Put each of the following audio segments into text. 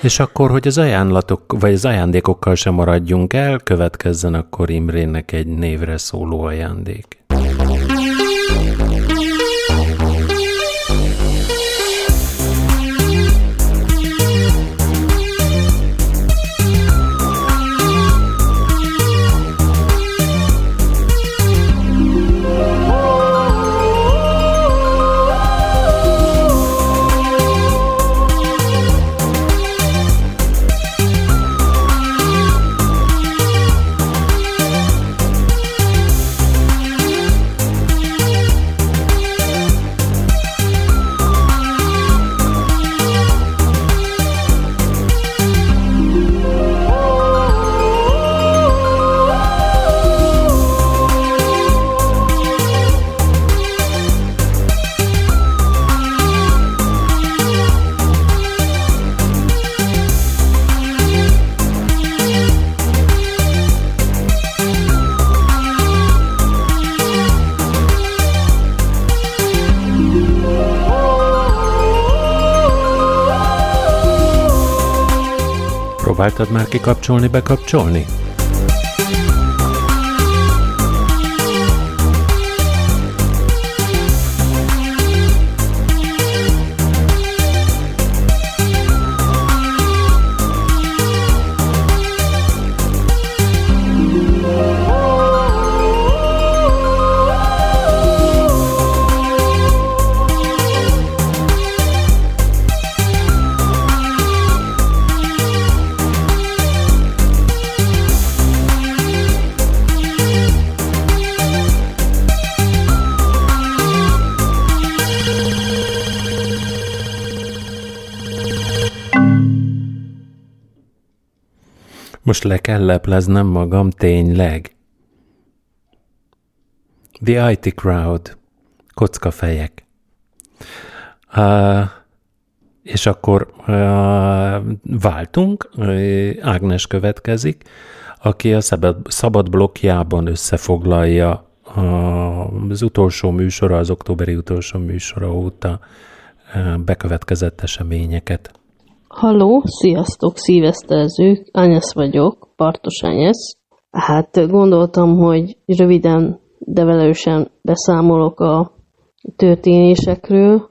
És akkor, hogy az ajánlatok, vagy az ajándékokkal sem maradjunk el, következzen akkor Imrének egy névre szóló ajándék. Próbáltad már kikapcsolni, bekapcsolni? Most le kell lepleznem magam tényleg. The IT Crowd. Kockafejek. Uh, és akkor uh, váltunk, Ágnes következik, aki a szabad, szabad blokkjában összefoglalja uh, az utolsó műsora, az októberi utolsó műsora óta uh, bekövetkezett eseményeket. Halló, sziasztok, szívesztelzők, Ányesz vagyok, Partos Ányesz. Hát gondoltam, hogy röviden, de velősen beszámolok a történésekről.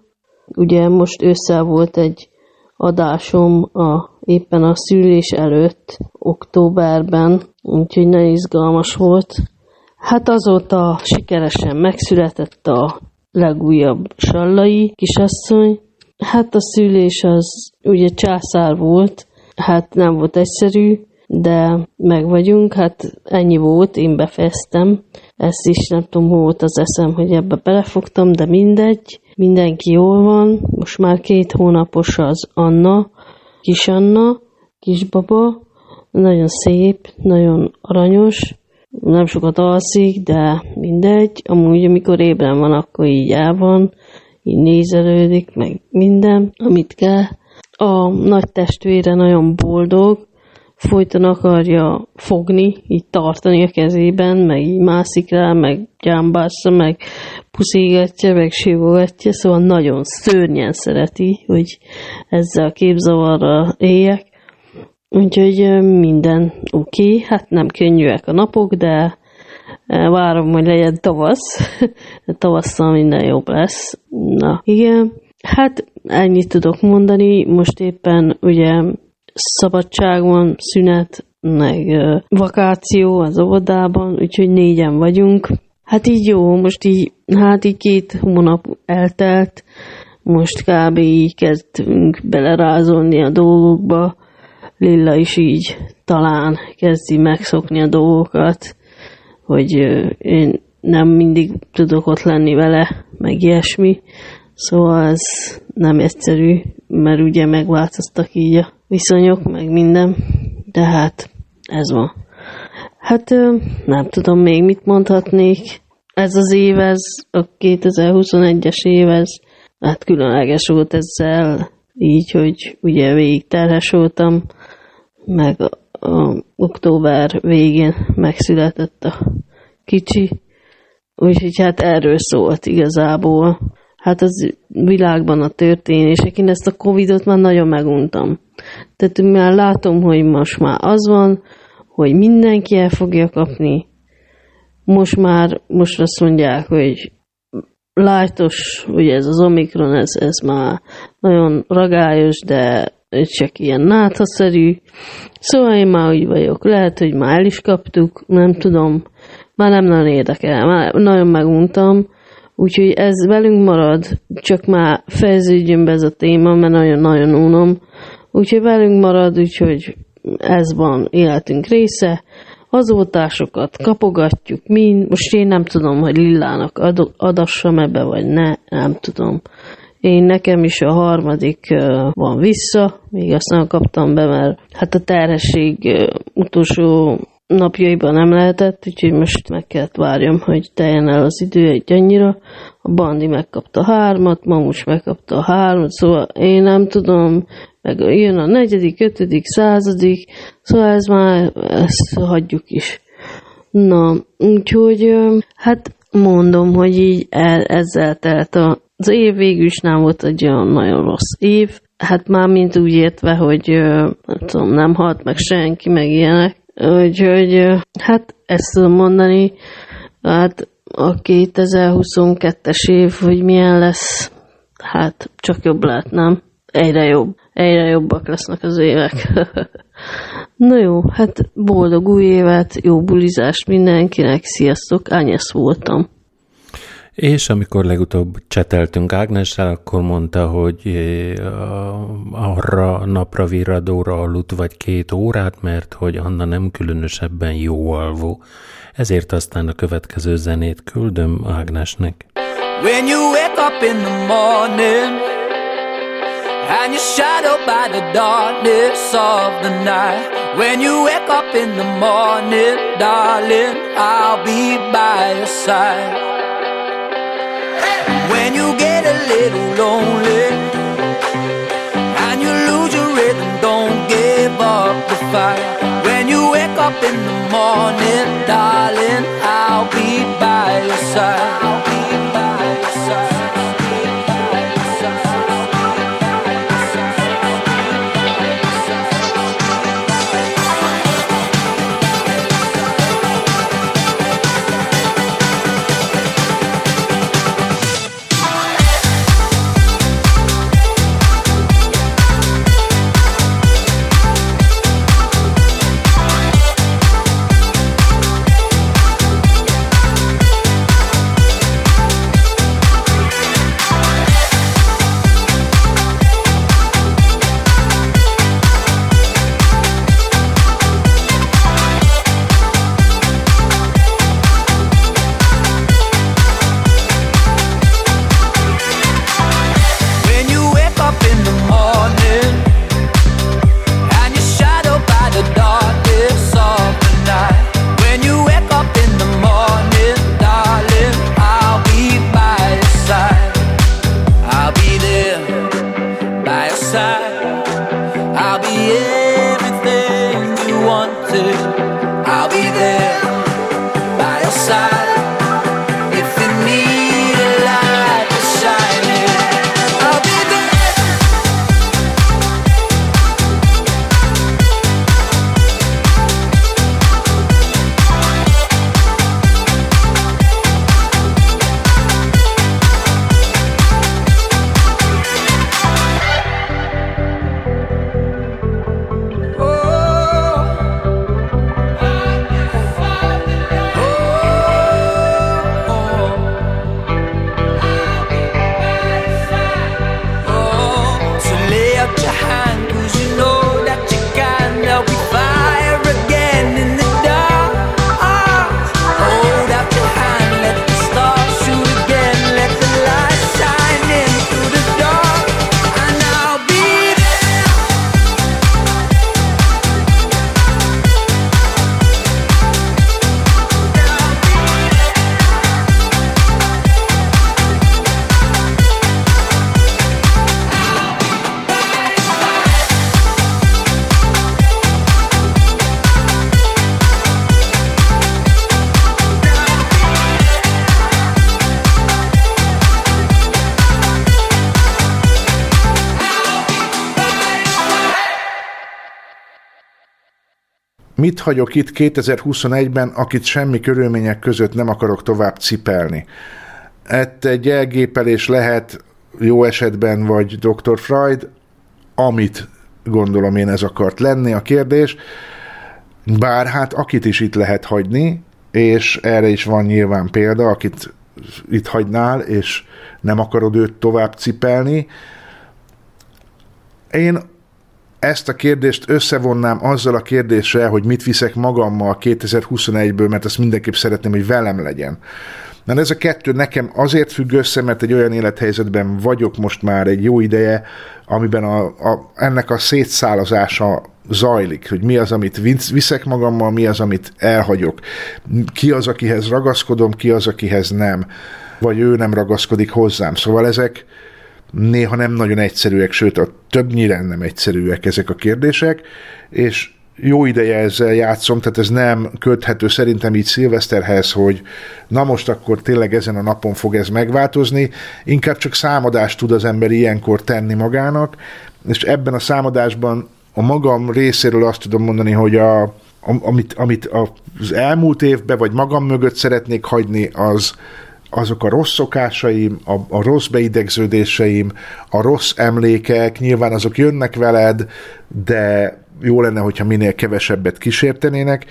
Ugye most ősszel volt egy adásom a, éppen a szülés előtt, októberben, úgyhogy nagyon izgalmas volt. Hát azóta sikeresen megszületett a legújabb sallai kisasszony, Hát a szülés az ugye császár volt, hát nem volt egyszerű, de meg vagyunk, hát ennyi volt, én befejeztem. Ezt is nem tudom, hol volt az eszem, hogy ebbe belefogtam, de mindegy. Mindenki jól van, most már két hónapos az Anna, kis Anna, kisbaba, nagyon szép, nagyon aranyos, nem sokat alszik, de mindegy. Amúgy, amikor ébren van, akkor így el van, így nézelődik, meg minden, amit kell. A nagy testvére nagyon boldog, folyton akarja fogni, így tartani a kezében, meg így mászik rá, meg gyámbásza, meg puszígatja, meg sívogatja, szóval nagyon szörnyen szereti, hogy ezzel a képzavarral éljek. Úgyhogy minden oké, okay. hát nem könnyűek a napok, de Várom, hogy legyen tavasz. Tavasszal minden jobb lesz. Na, igen. Hát ennyit tudok mondani. Most éppen ugye szabadság van, szünet, meg vakáció az óvodában, úgyhogy négyen vagyunk. Hát így jó, most így, hát így két hónap eltelt, most kb. így kezdünk belerázolni a dolgokba. Lilla is így talán kezdi megszokni a dolgokat hogy én nem mindig tudok ott lenni vele, meg ilyesmi. Szóval ez nem egyszerű, mert ugye megváltoztak így a viszonyok, meg minden, de hát ez van. Hát nem tudom még mit mondhatnék. Ez az év, ez a 2021-es év, ez hát különleges volt ezzel, így, hogy ugye végig terhes voltam, meg a október végén megszületett a kicsi, úgyhogy hát erről szólt igazából. hát az világban a történések. Én ezt a Covidot már nagyon meguntam. Tehát már látom, hogy most már az van, hogy mindenki el fogja kapni. Most már, most azt mondják, hogy lájtos, ugye ez az Omikron, ez, ez már nagyon ragályos, de csak ilyen náthaszerű. Szóval én már úgy vagyok. Lehet, hogy már el is kaptuk, nem tudom. Már nem nagyon érdekel, már nagyon meguntam. Úgyhogy ez velünk marad, csak már fejeződjön be ez a téma, mert nagyon-nagyon unom. Úgyhogy velünk marad, úgyhogy ez van életünk része. Azótásokat kapogatjuk, mind. Most én nem tudom, hogy Lillának ad, adassam ebbe, vagy ne, nem tudom. Én nekem is a harmadik van vissza, még azt nem kaptam be, mert hát a terhesség utolsó napjaiban nem lehetett, úgyhogy most meg kellett várjam, hogy teljen el az idő egy annyira. A Bandi megkapta hármat, Mamus megkapta a hármat, szóval én nem tudom, meg jön a negyedik, ötödik, századik, szóval ez már, ezt hagyjuk is. Na, úgyhogy hát mondom, hogy így el, ezzel telt a, az év végül is nem volt egy olyan nagyon rossz év, hát már mint úgy értve, hogy nem tudom, nem halt meg senki, meg ilyenek, Úgyhogy hát ezt tudom mondani, hát a 2022-es év, hogy milyen lesz, hát csak jobb lehet, nem? Egyre jobb. Egyre jobbak lesznek az évek. Na jó, hát boldog új évet, jó bulizást mindenkinek, sziasztok, Ányesz voltam. És amikor legutóbb cseteltünk Ágnessel, akkor mondta, hogy arra napra virradóra aludt vagy két órát, mert hogy Anna nem különösebben jó alvó. Ezért aztán a következő zenét küldöm Ágnesnek. When you wake up in the morning And you're shadowed by the darkness of the night When you wake up in the morning, darling I'll be by your side when you get a little lonely and you lose your rhythm, don't give up the fight. When you wake up in the morning, darling, I'll be by your side. Mit hagyok itt 2021-ben, akit semmi körülmények között nem akarok tovább cipelni. Ett egy elgépelés lehet jó esetben, vagy Dr. Freud, amit gondolom én ez akart lenni a kérdés, bár hát akit is itt lehet hagyni, és erre is van nyilván példa, akit itt hagynál, és nem akarod őt tovább cipelni. Én ezt a kérdést összevonnám azzal a kérdéssel, hogy mit viszek magammal 2021-ből, mert azt mindenképp szeretném, hogy velem legyen. Mert ez a kettő nekem azért függ össze, mert egy olyan élethelyzetben vagyok most már egy jó ideje, amiben a, a, ennek a szétszálazása zajlik, hogy mi az, amit viszek magammal, mi az, amit elhagyok. Ki az, akihez ragaszkodom, ki az, akihez nem. Vagy ő nem ragaszkodik hozzám. Szóval ezek néha nem nagyon egyszerűek, sőt, a többnyire nem egyszerűek ezek a kérdések, és jó ideje ezzel játszom, tehát ez nem köthető szerintem így szilveszterhez, hogy na most akkor tényleg ezen a napon fog ez megváltozni, inkább csak számadást tud az ember ilyenkor tenni magának, és ebben a számadásban a magam részéről azt tudom mondani, hogy a, amit, amit az elmúlt évben, vagy magam mögött szeretnék hagyni, az, azok a rossz szokásaim, a, a rossz beidegződéseim, a rossz emlékek, nyilván azok jönnek veled, de jó lenne, hogyha minél kevesebbet kísértenének.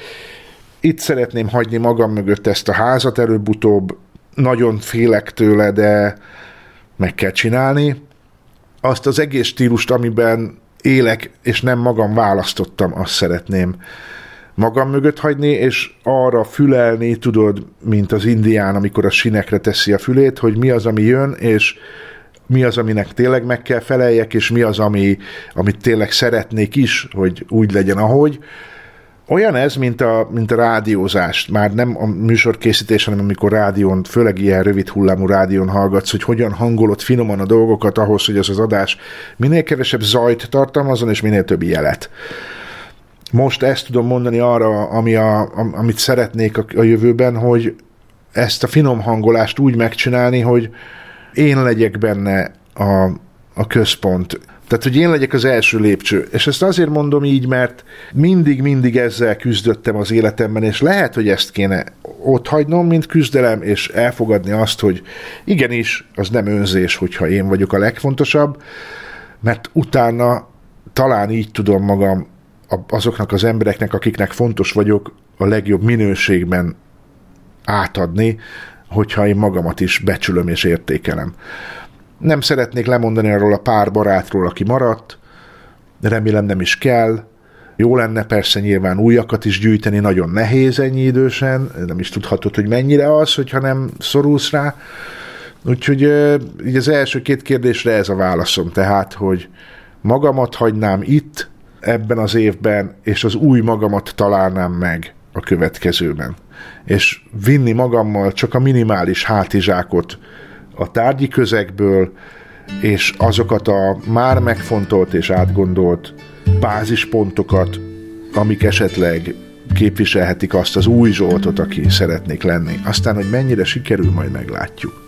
Itt szeretném hagyni magam mögött ezt a házat előbb-utóbb, nagyon félek tőle, de meg kell csinálni. Azt az egész stílust, amiben élek, és nem magam választottam, azt szeretném magam mögött hagyni, és arra fülelni, tudod, mint az indián, amikor a sinekre teszi a fülét, hogy mi az, ami jön, és mi az, aminek tényleg meg kell feleljek, és mi az, ami, amit tényleg szeretnék is, hogy úgy legyen, ahogy. Olyan ez, mint a, mint a rádiózást, már nem a műsorkészítés, hanem amikor rádión, főleg ilyen rövid hullámú rádión hallgatsz, hogy hogyan hangolod finoman a dolgokat ahhoz, hogy az az adás minél kevesebb zajt tartalmazon, és minél több jelet. Most ezt tudom mondani arra, ami a, amit szeretnék a, a jövőben, hogy ezt a finom hangolást úgy megcsinálni, hogy, én legyek benne a, a központ. Tehát, hogy én legyek az első lépcső. És ezt azért mondom így, mert mindig-mindig ezzel küzdöttem az életemben, és lehet, hogy ezt kéne ott hagynom, mint küzdelem, és elfogadni azt, hogy igenis, az nem önzés, hogyha én vagyok a legfontosabb, mert utána talán így tudom magam azoknak az embereknek, akiknek fontos vagyok, a legjobb minőségben átadni, hogyha én magamat is becsülöm és értékelem. Nem szeretnék lemondani arról a pár barátról, aki maradt, remélem nem is kell, jó lenne persze nyilván újakat is gyűjteni, nagyon nehéz ennyi idősen, nem is tudhatod, hogy mennyire az, hogyha nem szorulsz rá. Úgyhogy így az első két kérdésre ez a válaszom, tehát, hogy magamat hagynám itt, ebben az évben, és az új magamat találnám meg a következőben és vinni magammal csak a minimális hátizsákot a tárgyi közegből, és azokat a már megfontolt és átgondolt bázispontokat, amik esetleg képviselhetik azt az új Zsoltot, aki szeretnék lenni. Aztán, hogy mennyire sikerül, majd meglátjuk.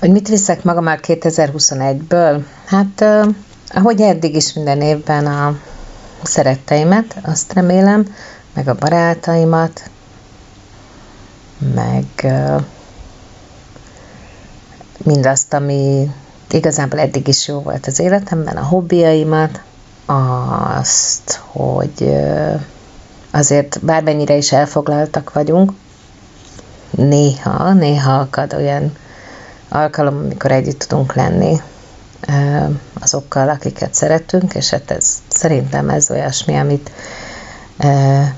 Viszek magam már 2021-ből? Hát, ahogy eddig is minden évben a szeretteimet, azt remélem, meg a barátaimat, meg mindazt, ami igazából eddig is jó volt az életemben, a hobbiaimat, azt, hogy azért bármennyire is elfoglaltak vagyunk, néha, néha akad olyan alkalom, amikor együtt tudunk lenni azokkal, akiket szeretünk, és hát ez szerintem ez olyasmi, amit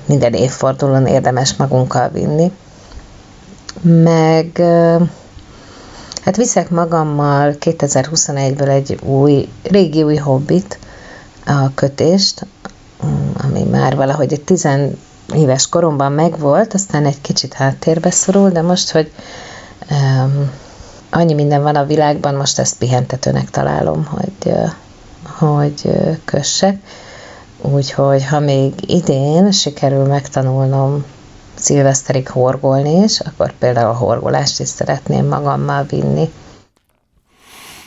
minden évfordulón érdemes magunkkal vinni. Meg Hát viszek magammal 2021-ből egy új, régi új hobbit, a kötést, ami már valahogy egy tizen éves koromban megvolt, aztán egy kicsit háttérbe szorul, de most, hogy um, annyi minden van a világban, most ezt pihentetőnek találom, hogy, hogy kössek. Úgyhogy ha még idén sikerül megtanulnom szilveszterig horgolni is, akkor például a horgolást is szeretném magammal vinni.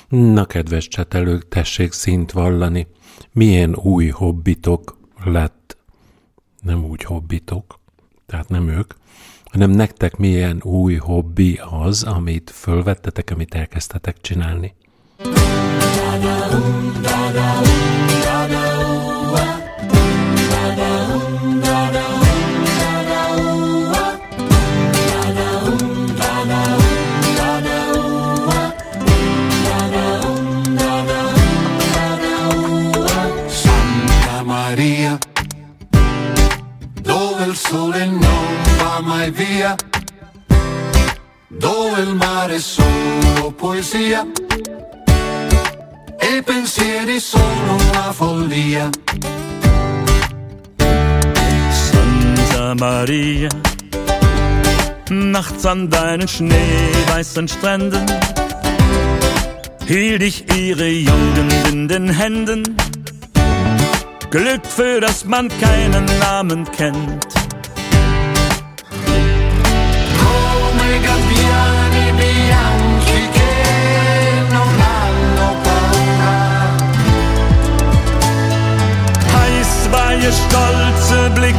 Na, kedves csetelők, tessék szint vallani. Milyen új hobbitok lett? Nem úgy hobbitok, tehát nem ők, hanem nektek milyen új hobbi az, amit fölvettetek, amit elkezdtetek csinálni. Da-da-um, da-da-um, sole non va mai via, dove il mare è solo poesia e i pensieri sono una follia. Santa Maria, nachts an deinen schneeweißen Stränden, hielt ich ihre Jugend in den Händen. Glück für das man keinen Namen kennt. Ihr stolzer Blick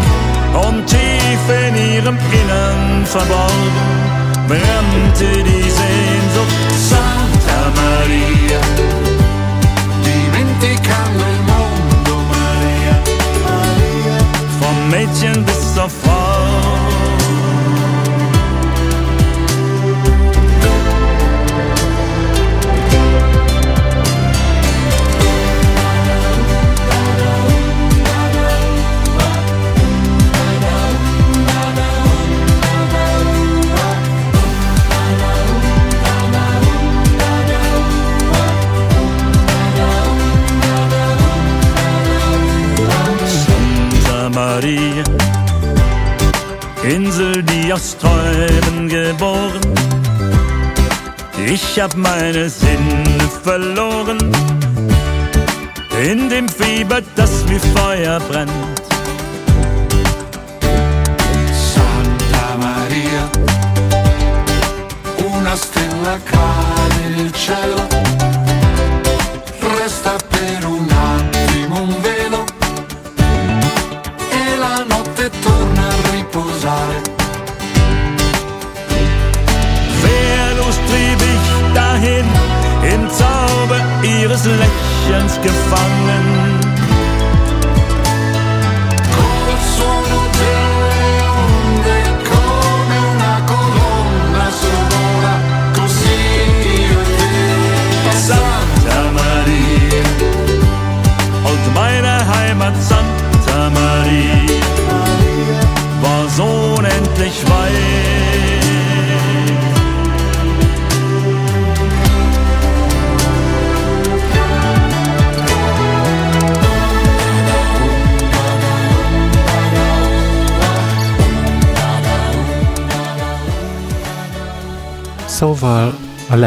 und tief in ihrem Innern verborgen brannte die Sehnsucht Santa Maria. Dimenticando il mondo, Maria. Maria. Vom Mädchen bis zur Frau. Maria. Insel, die aus Träumen geboren. Ich hab meine Sinne verloren. In dem Fieber, das wie Feuer brennt. Santa Maria, una stella cade nel cielo.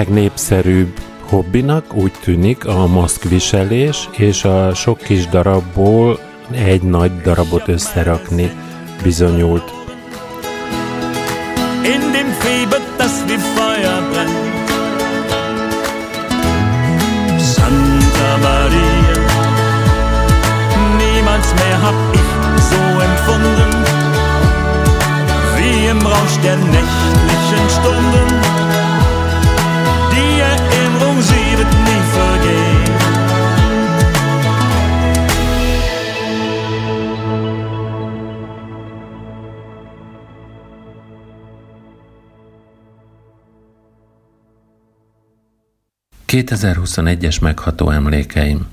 Legnépszerűbb hobbinak úgy tűnik a maszkviselés és a sok kis darabból egy nagy darabot összerakni bizonyult. In dem Fieber, das wie Feuer brennt. Santa Maria, niemals mehr hab ich so empfunden, wie im Rausch der nächtlichen ...2021-es megható emlékeim.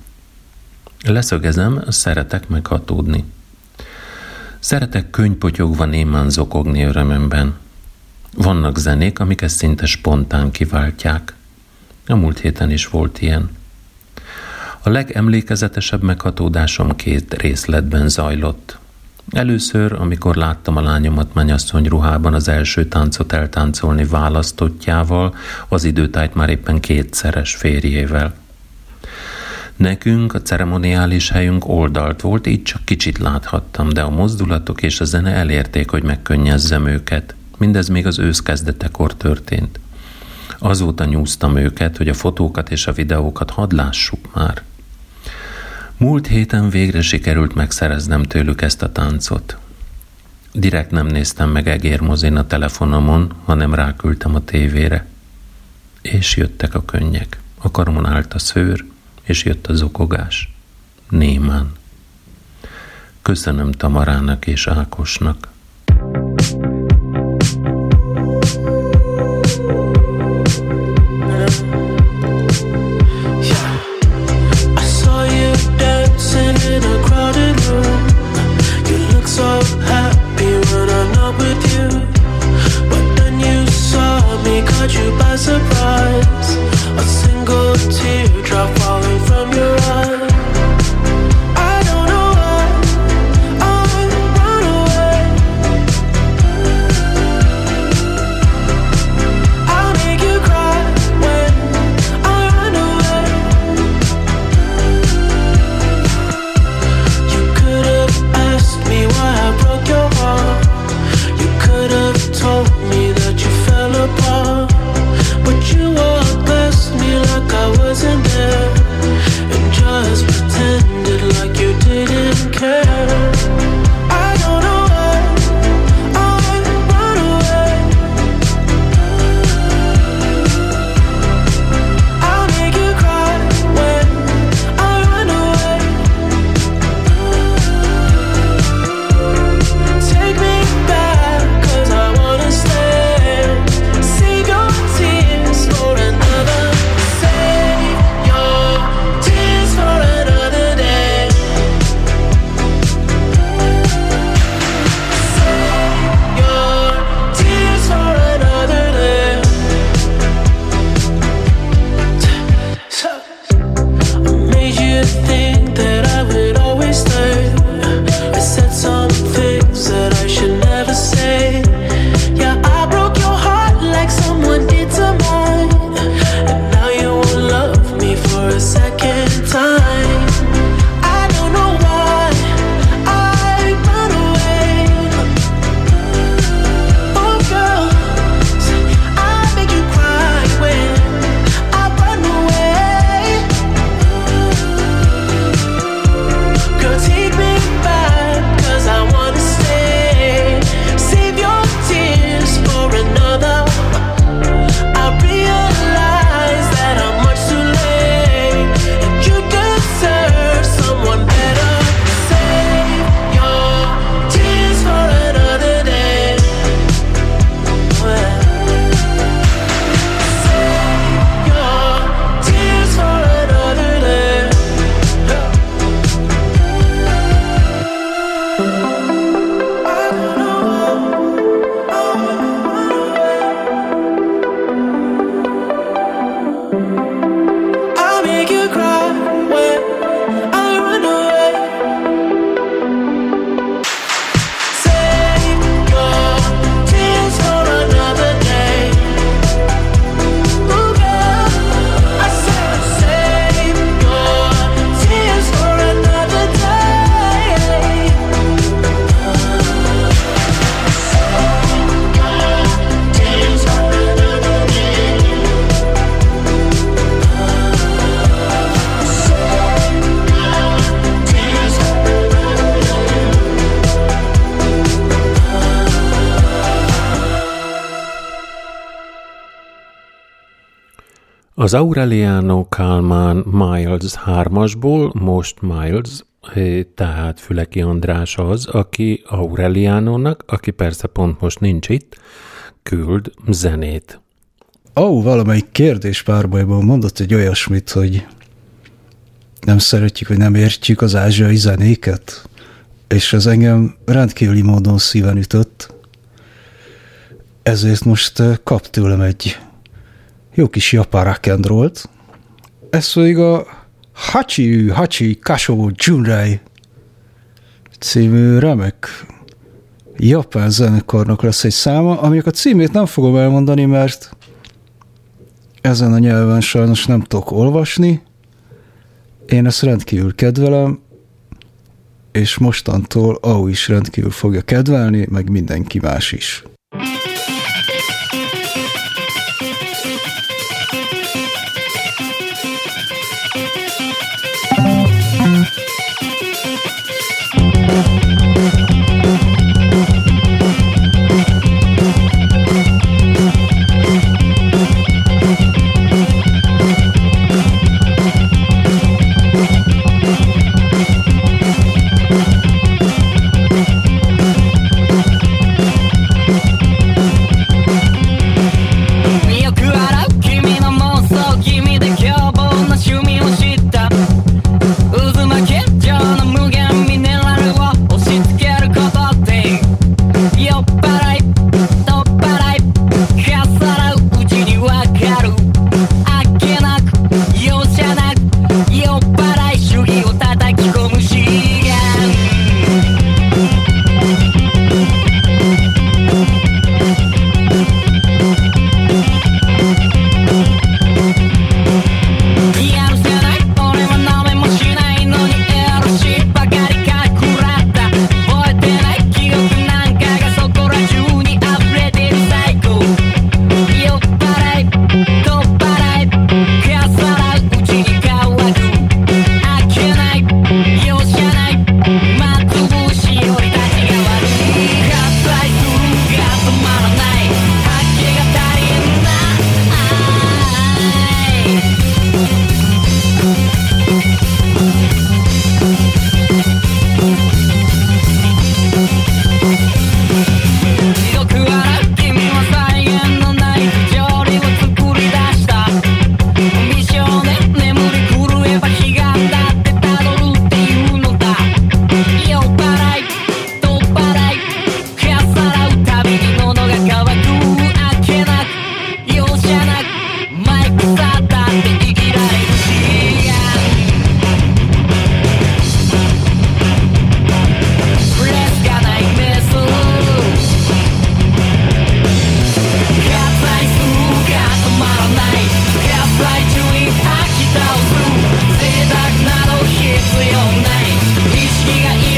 Leszögezem, szeretek meghatódni. Szeretek könyvpotyogva némán zokogni örömömben. Vannak zenék, amik ezt szinte spontán kiváltják. A múlt héten is volt ilyen. A legemlékezetesebb meghatódásom két részletben zajlott. Először, amikor láttam a lányomat mennyasszony ruhában az első táncot eltáncolni választottjával, az időtájt már éppen kétszeres férjével. Nekünk a ceremoniális helyünk oldalt volt, így csak kicsit láthattam, de a mozdulatok és a zene elérték, hogy megkönnyezzem őket. Mindez még az ősz kezdetekor történt. Azóta nyúztam őket, hogy a fotókat és a videókat hadd lássuk már. Múlt héten végre sikerült megszereznem tőlük ezt a táncot. Direkt nem néztem meg egérmozin a telefonomon, hanem ráküldtem a tévére. És jöttek a könnyek. A karomon állt a szőr, és jött a zokogás. Némán. Köszönöm Tamarának és Ákosnak. Az Aureliano Kálmán Miles 3-asból most Miles, eh, tehát Füleki András az, aki Aureliánónak, aki persze pont most nincs itt, küld zenét. Ó, oh, valamelyik kérdés párbajban mondott egy olyasmit, hogy nem szeretjük, hogy nem értjük az ázsiai zenéket, és ez engem rendkívüli módon szíven ütött, ezért most eh, kap tőlem egy jó kis japán rock and rollt. Ez pedig a Hachi Hachi Kasho Junrei című remek japán zenekarnak lesz egy száma, aminek a címét nem fogom elmondani, mert ezen a nyelven sajnos nem tudok olvasni. Én ezt rendkívül kedvelem, és mostantól Au is rendkívül fogja kedvelni, meg mindenki más is. És 贅沢など必要ない意識がい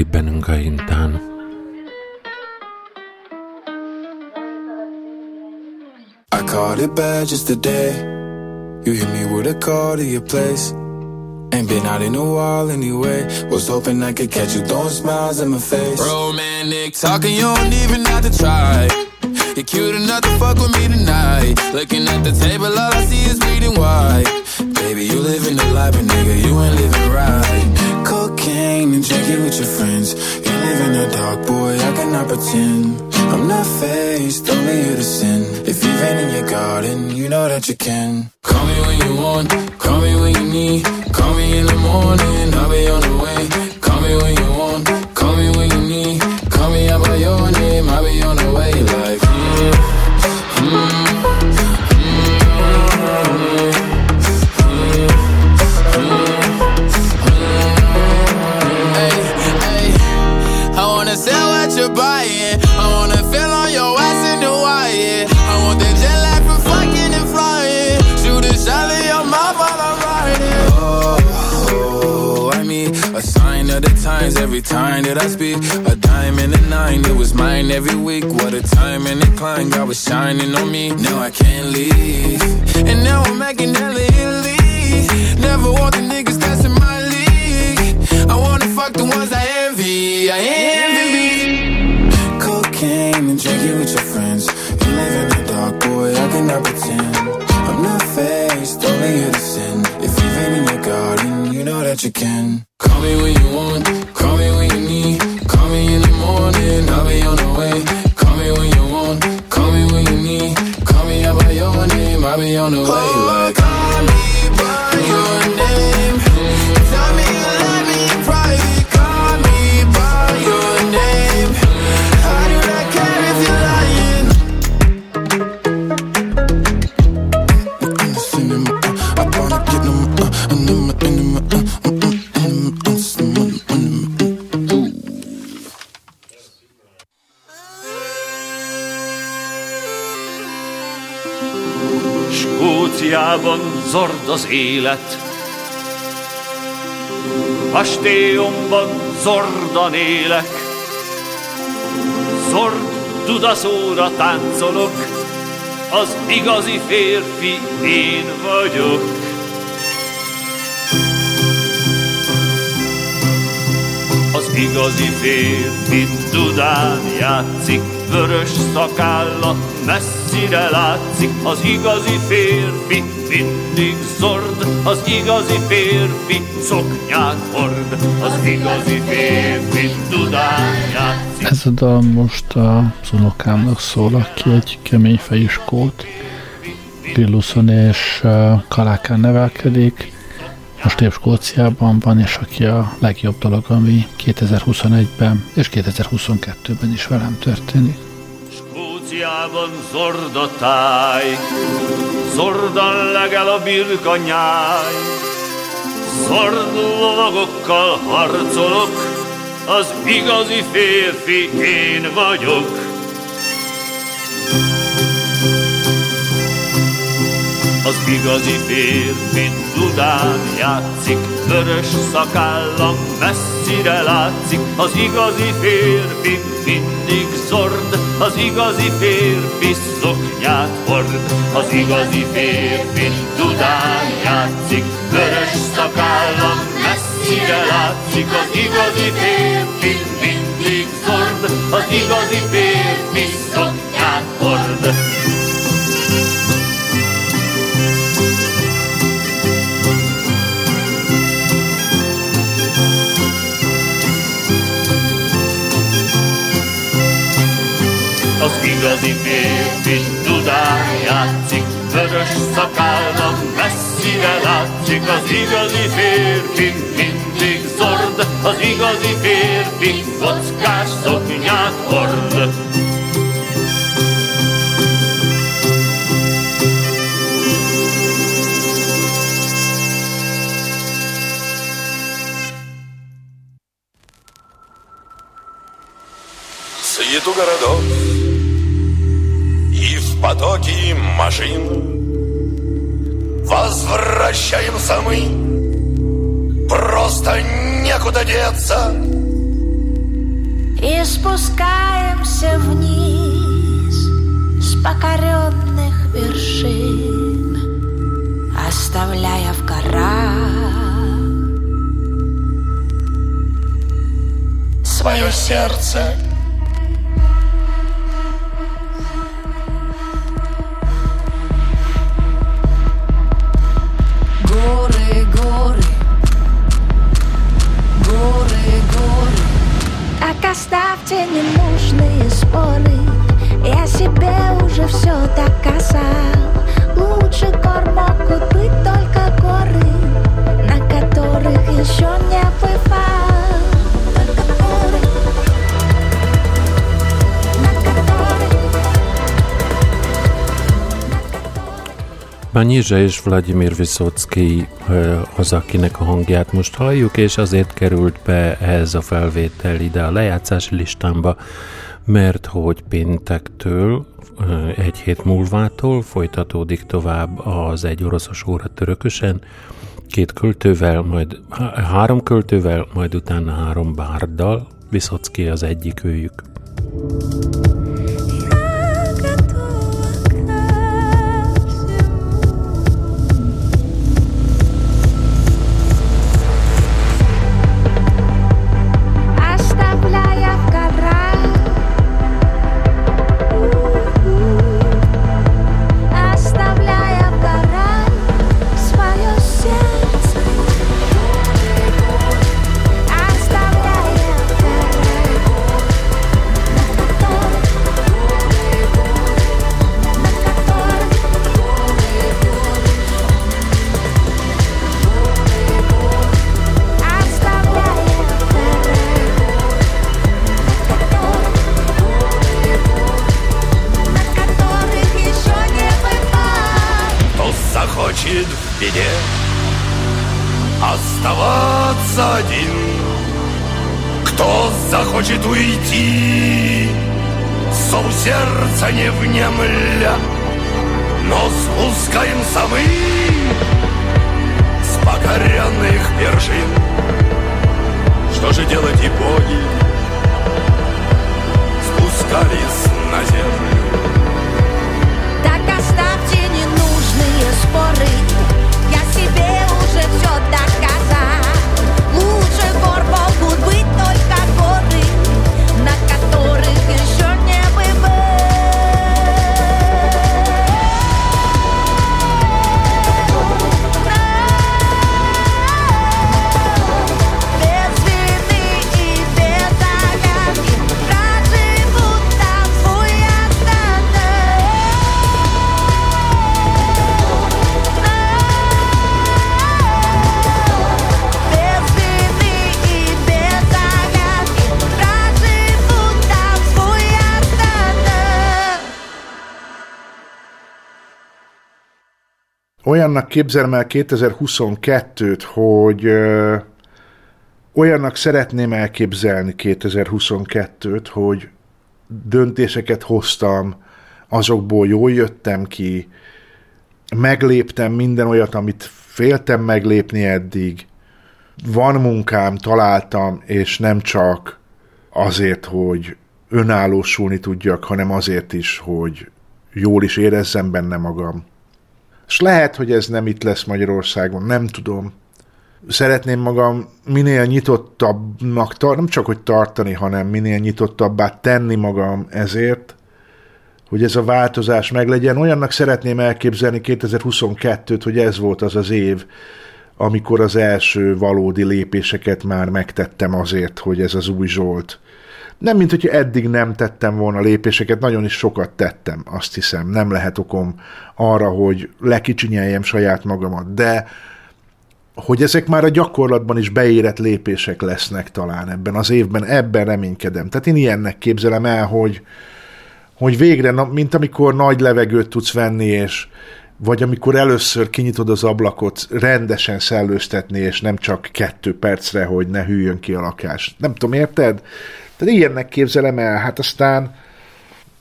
most átlibbenünk a. I caught it bad just today. You hit me with a call to your place. Ain't been out in a while anyway. Was hoping I could catch you throwing smiles in my face. Romantic talking, you don't even have to try. You're cute enough to fuck with me tonight. Looking at the table, all I see is bleeding white. Baby, you living the life, but nigga, you ain't living right. Cocaine and it with your friends. You live in the dark, boy, I cannot pretend. I'm not faced, only you to sin. If you've been in your garden, you know that you can. Call me when you want, call me when you need. Call me in the morning, I'll be on the way. Call me when you time that I speak. A diamond and a nine, it was mine every week. What a time and a climb, God was shining on me. Now I can't leave. And now I'm making hella Italy. Élet. Kastélyomban zordan élek. Zord dudaszóra táncolok, az igazi férfi én vagyok. Az igazi férfi Dudán játszik, vörös szakálla messzire látszik. Az igazi férfi mindig zord, az igazi férfi szoknyát hord. Az igazi férfi Dudán játszik. Ez a dal most az unokámnak szól, aki egy kemény fejű skót, Lilluson és Kalákán nevelkedik, most épp Skóciában van, és aki a legjobb dolog, ami 2021-ben és 2022-ben is velem történik. Skóciában zord a táj, zordan legel a birka nyáj. Zord lovagokkal harcolok, az igazi férfi én vagyok. Az igazi férfi Dudán játszik, vörös szakállam messzire látszik. Az igazi férfi mindig zord, az igazi férfi szoknyát hord. Az igazi férfi Dudán játszik, vörös szakállam messzire látszik. Az igazi férfi mindig zord, az igazi férfi szoknyát hord. Az igazi férfi Dudán játszik, vörös szakállam messzire látszik. Az igazi férfi mindig zord, az igazi férfi kockás szoknyát hord. Свету городов И в потоке машин. Возвращаемся мы. Просто некуда деться. И спускаемся вниз С покоренных вершин Оставляя в горах Свое сердце Nyizsa és Vladimir Viszocki az, akinek a hangját most halljuk, és azért került be ez a felvétel ide a lejátszás listámba, mert hogy péntektől, egy hét múlvától folytatódik tovább az egy oroszos óra törökösen, két költővel, majd három költővel, majd utána három bárdal, Viszocki az egyik őjük. thank you захочет уйти. Зову сердца не внемля Но спускаемся мы С покоренных вершин. Что же делать и боги? Спускались на землю. Так оставьте ненужные споры. Я себе уже все доказал Olyannak képzelem el 2022-t, hogy ö, olyannak szeretném elképzelni 2022-t, hogy döntéseket hoztam, azokból jól jöttem ki, megléptem minden olyat, amit féltem meglépni eddig, van munkám, találtam, és nem csak azért, hogy önállósulni tudjak, hanem azért is, hogy jól is érezzem benne magam. És lehet, hogy ez nem itt lesz Magyarországon, nem tudom. Szeretném magam minél nyitottabbnak, tar- nem csak hogy tartani, hanem minél nyitottabbá tenni magam ezért, hogy ez a változás meglegyen. Olyannak szeretném elképzelni 2022-t, hogy ez volt az az év, amikor az első valódi lépéseket már megtettem azért, hogy ez az új Zsolt. Nem, mint hogyha eddig nem tettem volna lépéseket, nagyon is sokat tettem, azt hiszem. Nem lehet okom arra, hogy lekicsinyeljem saját magamat, de hogy ezek már a gyakorlatban is beérett lépések lesznek talán ebben az évben, ebben reménykedem. Tehát én ilyennek képzelem el, hogy, hogy végre, mint amikor nagy levegőt tudsz venni, és vagy amikor először kinyitod az ablakot, rendesen szellőztetni, és nem csak kettő percre, hogy ne hűljön ki a lakás. Nem tudom, érted? Tehát ilyennek képzelem el, hát aztán,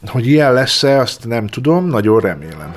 hogy ilyen lesz-e, azt nem tudom, nagyon remélem.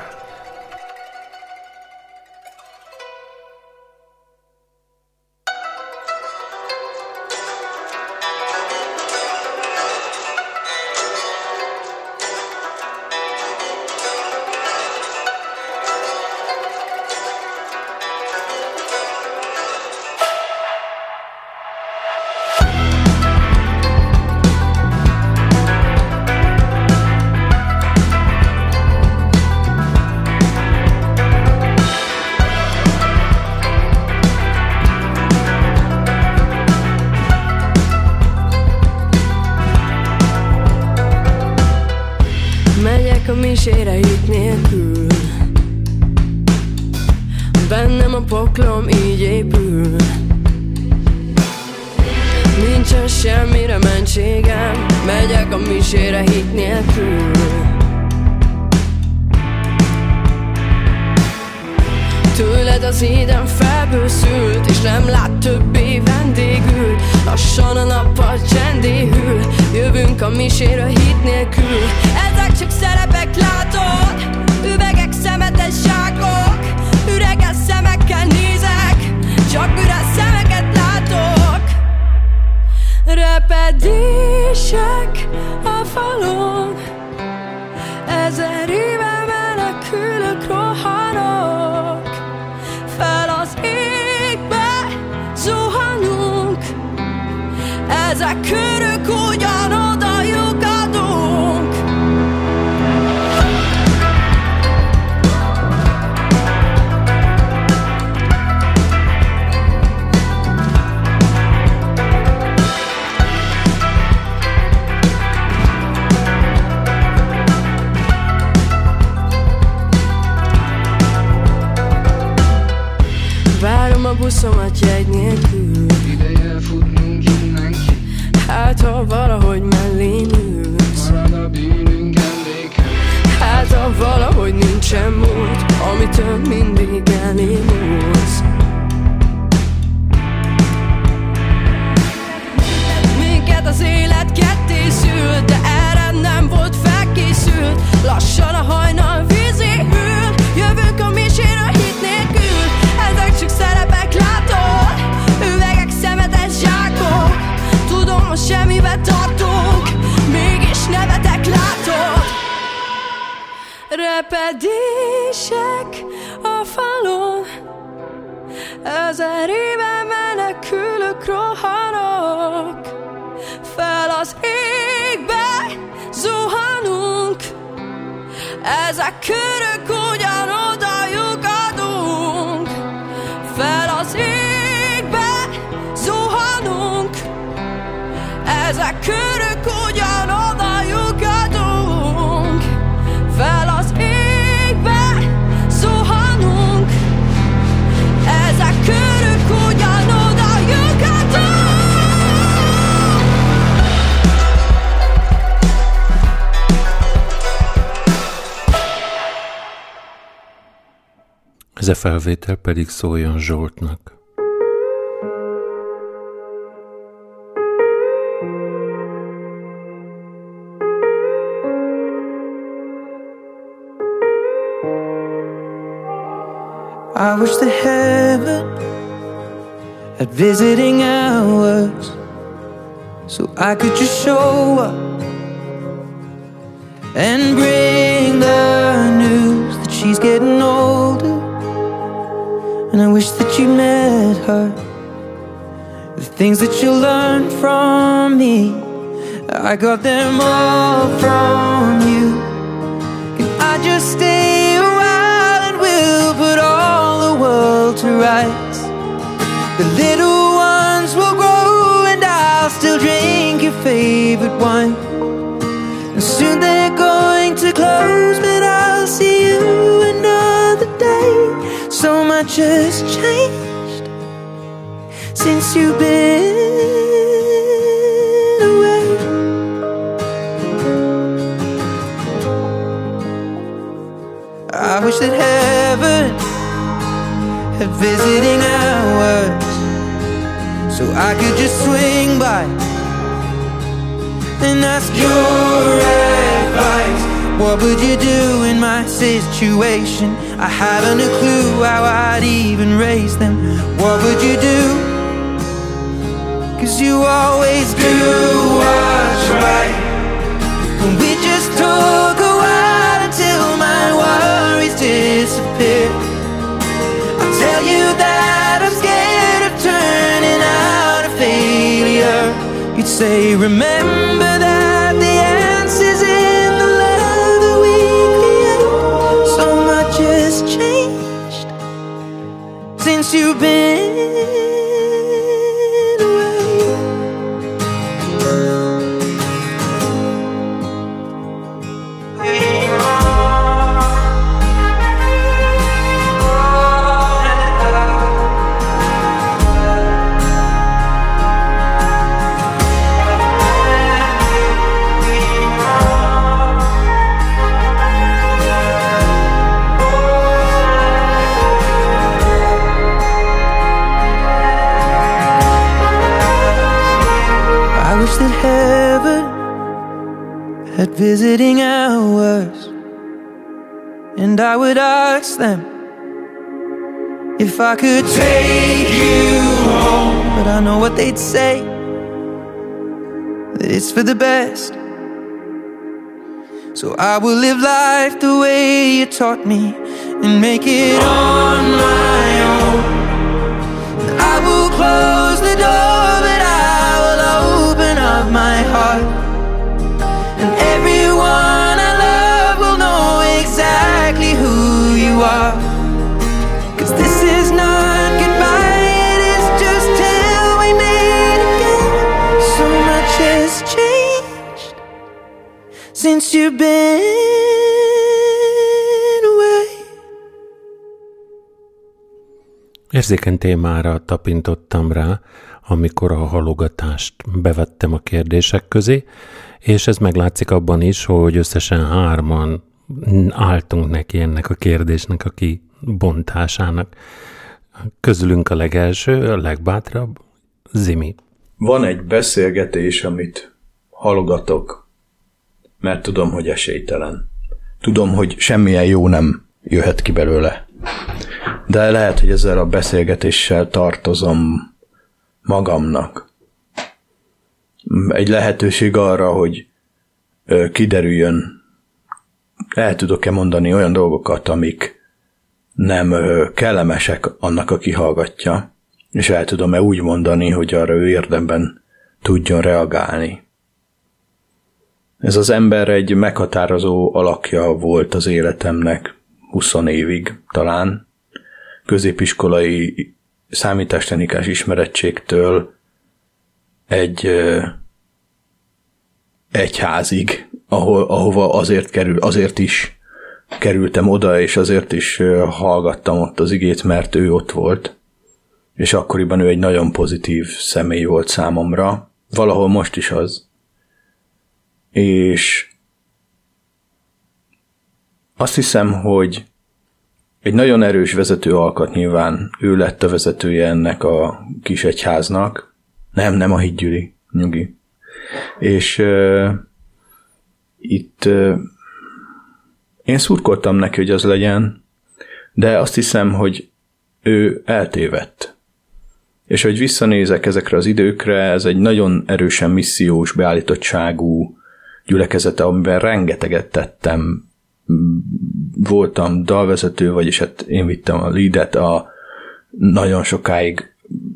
Nincsen múlt Amitől mindig elémulsz Minket az élet ketté szült De erre nem volt felkészült. Lassan Repedések a falon. Ezer éve menekülök, rohanok. Fel az égbe zuhanunk. Ezek körök ugyanoda lyukadunk Fel az égbe zuhanunk. Ezek körök a felvétel pedig szóljon Zsoltnak. I wish that heaven had visiting hours so I could just show up and bring the news that she's getting older. And I wish that you met her. The things that you learned from me, I got them all from you. Can I just stay a while and we'll put all the world to rights? The little ones will grow and I'll still drink your favorite wine. And soon they're going to close, but I'll see you. So much has changed since you've been away. I wish that heaven had visiting hours so I could just swing by and ask your advice. What would you do in my situation? I haven't a clue how I'd even raise them. What would you do? Cause you always do what's right. And we just took a while until my worries disappear. I tell you that I'm scared of turning out a failure. You'd say, remember visiting hours, and I would ask them if I could take you home. But I know what they'd say that it's for the best. So I will live life the way you taught me and make it on my own. I will close the door, are. Cause this is not goodbye, it is just till we meet again. So much has changed since you've been. Érzékeny témára tapintottam rá, amikor a halogatást bevettem a kérdések közé, és ez meglátszik abban is, hogy összesen hárman álltunk neki ennek a kérdésnek a kibontásának. Közülünk a legelső, a legbátrabb, Zimi. Van egy beszélgetés, amit halogatok, mert tudom, hogy esélytelen. Tudom, hogy semmilyen jó nem jöhet ki belőle. De lehet, hogy ezzel a beszélgetéssel tartozom magamnak. Egy lehetőség arra, hogy kiderüljön, el tudok-e mondani olyan dolgokat, amik nem kellemesek annak, aki hallgatja, és el tudom-e úgy mondani, hogy arra ő érdemben tudjon reagálni. Ez az ember egy meghatározó alakja volt az életemnek, 20 évig talán, középiskolai számítástechnikás ismerettségtől egy egyházig, ahol, ahova azért, kerül, azért is kerültem oda, és azért is hallgattam ott az igét, mert ő ott volt. És akkoriban ő egy nagyon pozitív személy volt számomra. Valahol most is az. És azt hiszem, hogy egy nagyon erős vezető alkat nyilván ő lett a vezetője ennek a kis egyháznak. Nem, nem a hídgyűli, nyugi. És itt én szurkoltam neki, hogy az legyen, de azt hiszem, hogy ő eltévedt. És hogy visszanézek ezekre az időkre, ez egy nagyon erősen missziós, beállítottságú gyülekezete, amiben rengeteget tettem, voltam dalvezető, vagyis hát én vittem a leadet, a, nagyon sokáig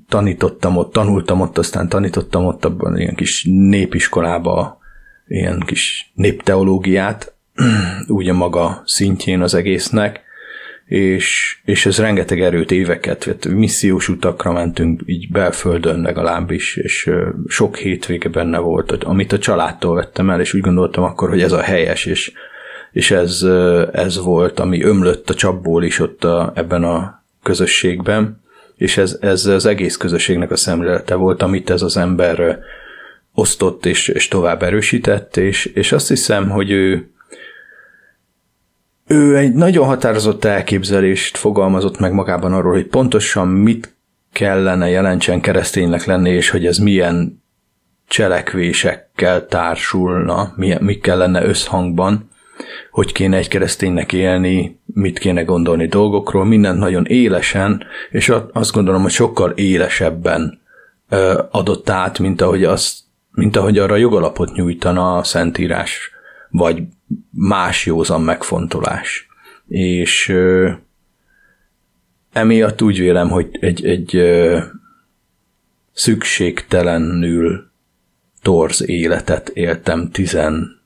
tanítottam ott, tanultam ott, aztán tanítottam ott abban ilyen kis népiskolába, ilyen kis népteológiát, úgy a maga szintjén az egésznek, és, és ez rengeteg erőt, éveket, tehát missziós utakra mentünk, így belföldön legalábbis, és sok hétvége benne volt, amit a családtól vettem el, és úgy gondoltam akkor, hogy ez a helyes, és, és ez, ez volt, ami ömlött a csapból is ott a, ebben a közösségben, és ez, ez az egész közösségnek a szemlélete volt, amit ez az ember osztott és, és tovább erősített, és, és azt hiszem, hogy ő, ő egy nagyon határozott elképzelést fogalmazott meg magában arról, hogy pontosan mit kellene jelentsen kereszténynek lenni, és hogy ez milyen cselekvésekkel társulna, mi kellene összhangban, hogy kéne egy kereszténynek élni, mit kéne gondolni dolgokról, mindent nagyon élesen, és azt gondolom, hogy sokkal élesebben adott át, mint ahogy, az, mint ahogy arra jogalapot nyújtana a Szentírás, vagy más józan megfontolás. És ö, emiatt úgy vélem, hogy egy, egy ö, szükségtelenül torz életet éltem tizen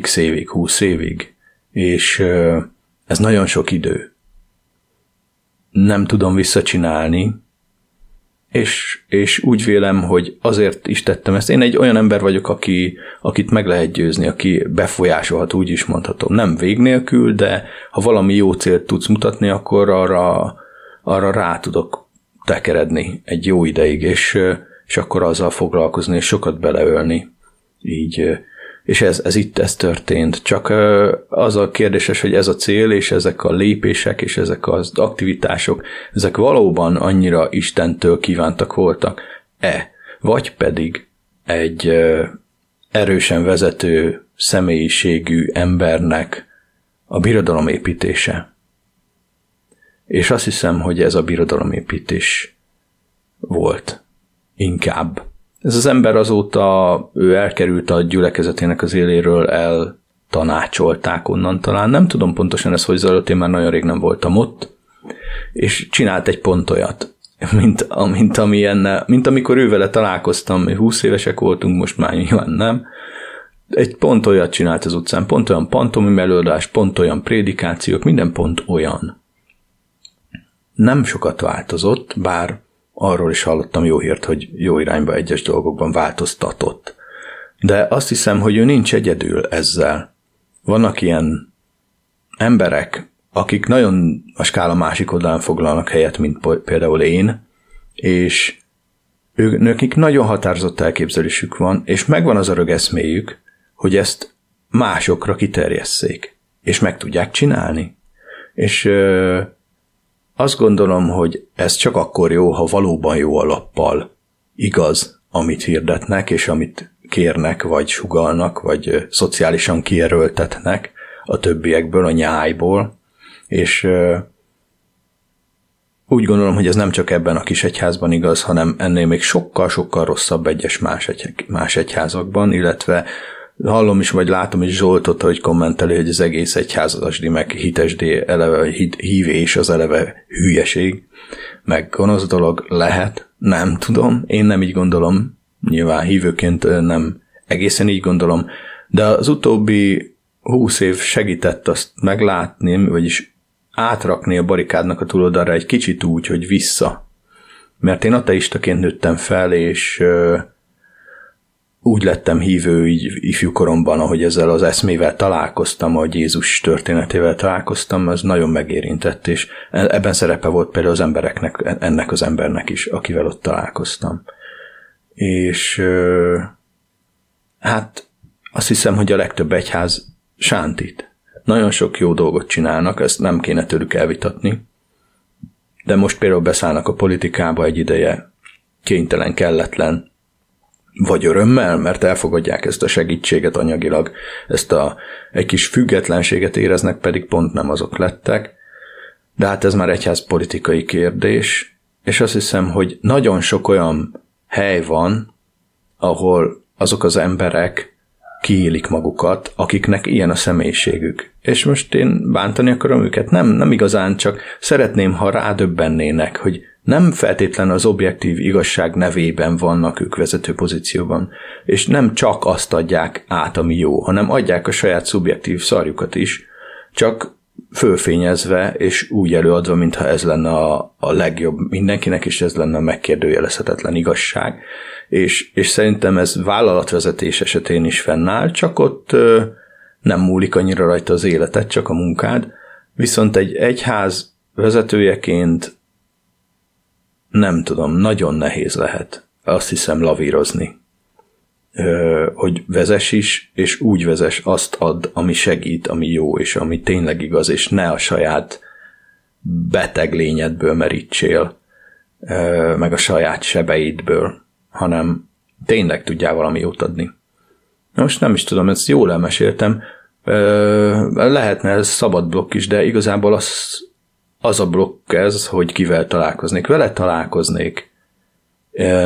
x évig, 20 évig, és ö, ez nagyon sok idő. Nem tudom visszacsinálni, és, és úgy vélem, hogy azért is tettem ezt. Én egy olyan ember vagyok, aki, akit meg lehet győzni, aki befolyásolhat, úgy is mondhatom. Nem vég nélkül, de ha valami jó célt tudsz mutatni, akkor arra, arra rá tudok tekeredni egy jó ideig, és, és akkor azzal foglalkozni, és sokat beleölni. Így, és ez, ez itt ez történt. Csak az a kérdéses, hogy ez a cél, és ezek a lépések, és ezek az aktivitások, ezek valóban annyira Istentől kívántak voltak-e? Vagy pedig egy erősen vezető személyiségű embernek a birodalomépítése. És azt hiszem, hogy ez a birodalomépítés volt inkább. Ez az ember azóta, ő elkerült a gyülekezetének az éléről, eltanácsolták onnan talán. Nem tudom pontosan ez, hogy zajlott, én már nagyon rég nem voltam ott, és csinált egy pont olyat, mint, mint, amilyen, mint amikor ő vele találkoztam, mi 20 évesek voltunk, most már nyilván nem, egy pont olyat csinált az utcán, pont olyan pantomim előadás, pont olyan prédikációk, minden pont olyan. Nem sokat változott, bár arról is hallottam jó hírt, hogy jó irányba egyes dolgokban változtatott. De azt hiszem, hogy ő nincs egyedül ezzel. Vannak ilyen emberek, akik nagyon a skála másik oldalán foglalnak helyet, mint például én, és ők, nekik nagyon határozott elképzelésük van, és megvan az örök eszméjük, hogy ezt másokra kiterjesszék, és meg tudják csinálni. És ö, azt gondolom, hogy ez csak akkor jó, ha valóban jó alappal igaz, amit hirdetnek, és amit kérnek, vagy sugalnak, vagy szociálisan kierőltetnek a többiekből, a nyájból, és úgy gondolom, hogy ez nem csak ebben a kis egyházban igaz, hanem ennél még sokkal-sokkal rosszabb egyes más, egy, más egyházakban, illetve hallom is, vagy látom is Zsoltot, hogy kommenteli, hogy az egész egyházasdi, meg hitesdi eleve, hívés az eleve hülyeség, meg gonosz dolog lehet, nem tudom, én nem így gondolom, nyilván hívőként nem egészen így gondolom, de az utóbbi húsz év segített azt meglátni, vagyis átrakni a barikádnak a túloldalra egy kicsit úgy, hogy vissza. Mert én ateistaként nőttem fel, és úgy lettem hívő így ifjúkoromban, ahogy ezzel az eszmével találkoztam, ahogy Jézus történetével találkoztam, az nagyon megérintett, és ebben szerepe volt például az embereknek, ennek az embernek is, akivel ott találkoztam. És hát azt hiszem, hogy a legtöbb egyház sántít. Nagyon sok jó dolgot csinálnak, ezt nem kéne tőlük elvitatni, de most például beszállnak a politikába egy ideje, kénytelen, kelletlen, vagy örömmel, mert elfogadják ezt a segítséget anyagilag, ezt a egy kis függetlenséget éreznek, pedig pont nem azok lettek. De hát ez már egyház politikai kérdés, és azt hiszem, hogy nagyon sok olyan hely van, ahol azok az emberek kiélik magukat, akiknek ilyen a személyiségük. És most én bántani akarom őket? Nem, nem igazán, csak szeretném, ha rádöbbennének, hogy nem feltétlen az objektív igazság nevében vannak ők vezető pozícióban, és nem csak azt adják át, ami jó, hanem adják a saját szubjektív szarjukat is, csak fölfényezve és úgy előadva, mintha ez lenne a, a legjobb mindenkinek, és ez lenne a megkérdőjelezhetetlen igazság. És, és szerintem ez vállalatvezetés esetén is fennáll, csak ott ö, nem múlik annyira rajta az életed, csak a munkád. Viszont egy egyház vezetőjeként nem tudom, nagyon nehéz lehet azt hiszem lavírozni. Ö, hogy vezess is, és úgy vezess, azt ad, ami segít, ami jó, és ami tényleg igaz, és ne a saját beteg lényedből merítsél, ö, meg a saját sebeidből, hanem tényleg tudjál valami jót adni. Most nem is tudom, ezt jól elmeséltem, ö, lehetne ez szabad blokk is, de igazából az, az a blokk ez, hogy kivel találkoznék. Vele találkoznék.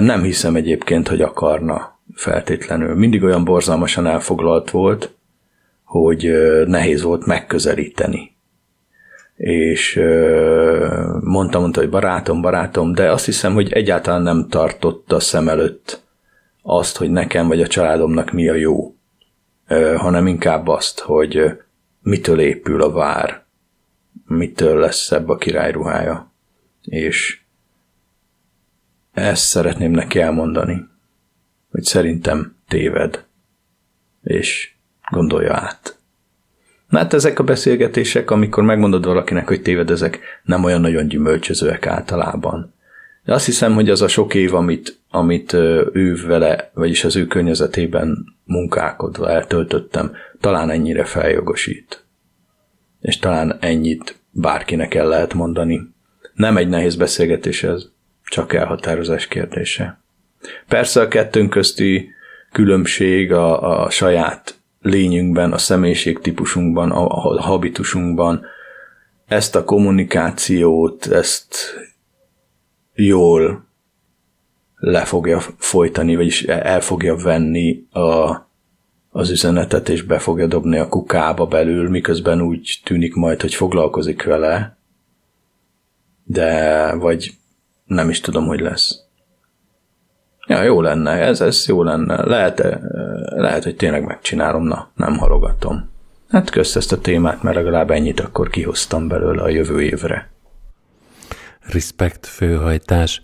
Nem hiszem egyébként, hogy akarna feltétlenül. Mindig olyan borzalmasan elfoglalt volt, hogy nehéz volt megközelíteni. És mondta, mondta, hogy barátom, barátom, de azt hiszem, hogy egyáltalán nem tartotta szem előtt azt, hogy nekem vagy a családomnak mi a jó, hanem inkább azt, hogy mitől épül a vár, mitől lesz szebb a királyruhája. És ezt szeretném neki elmondani, hogy szerintem téved, és gondolja át. Na hát ezek a beszélgetések, amikor megmondod valakinek, hogy téved, ezek nem olyan nagyon gyümölcsözőek általában. De azt hiszem, hogy az a sok év, amit, amit ő vele, vagyis az ő környezetében munkálkodva eltöltöttem, talán ennyire feljogosít. És talán ennyit bárkinek el lehet mondani. Nem egy nehéz beszélgetés ez, csak elhatározás kérdése. Persze a kettőnk közti különbség a, a saját lényünkben, a személyiségtípusunkban, a, a habitusunkban, ezt a kommunikációt, ezt jól le fogja folytani, vagyis el fogja venni a, az üzenetet, és be fogja dobni a kukába belül, miközben úgy tűnik majd, hogy foglalkozik vele, de vagy nem is tudom, hogy lesz. Ja, jó lenne, ez, ez jó lenne. Lehet, eh, lehet, hogy tényleg megcsinálom, na, nem halogatom. Hát közt ezt a témát, mert legalább ennyit akkor kihoztam belőle a jövő évre. Respekt főhajtás.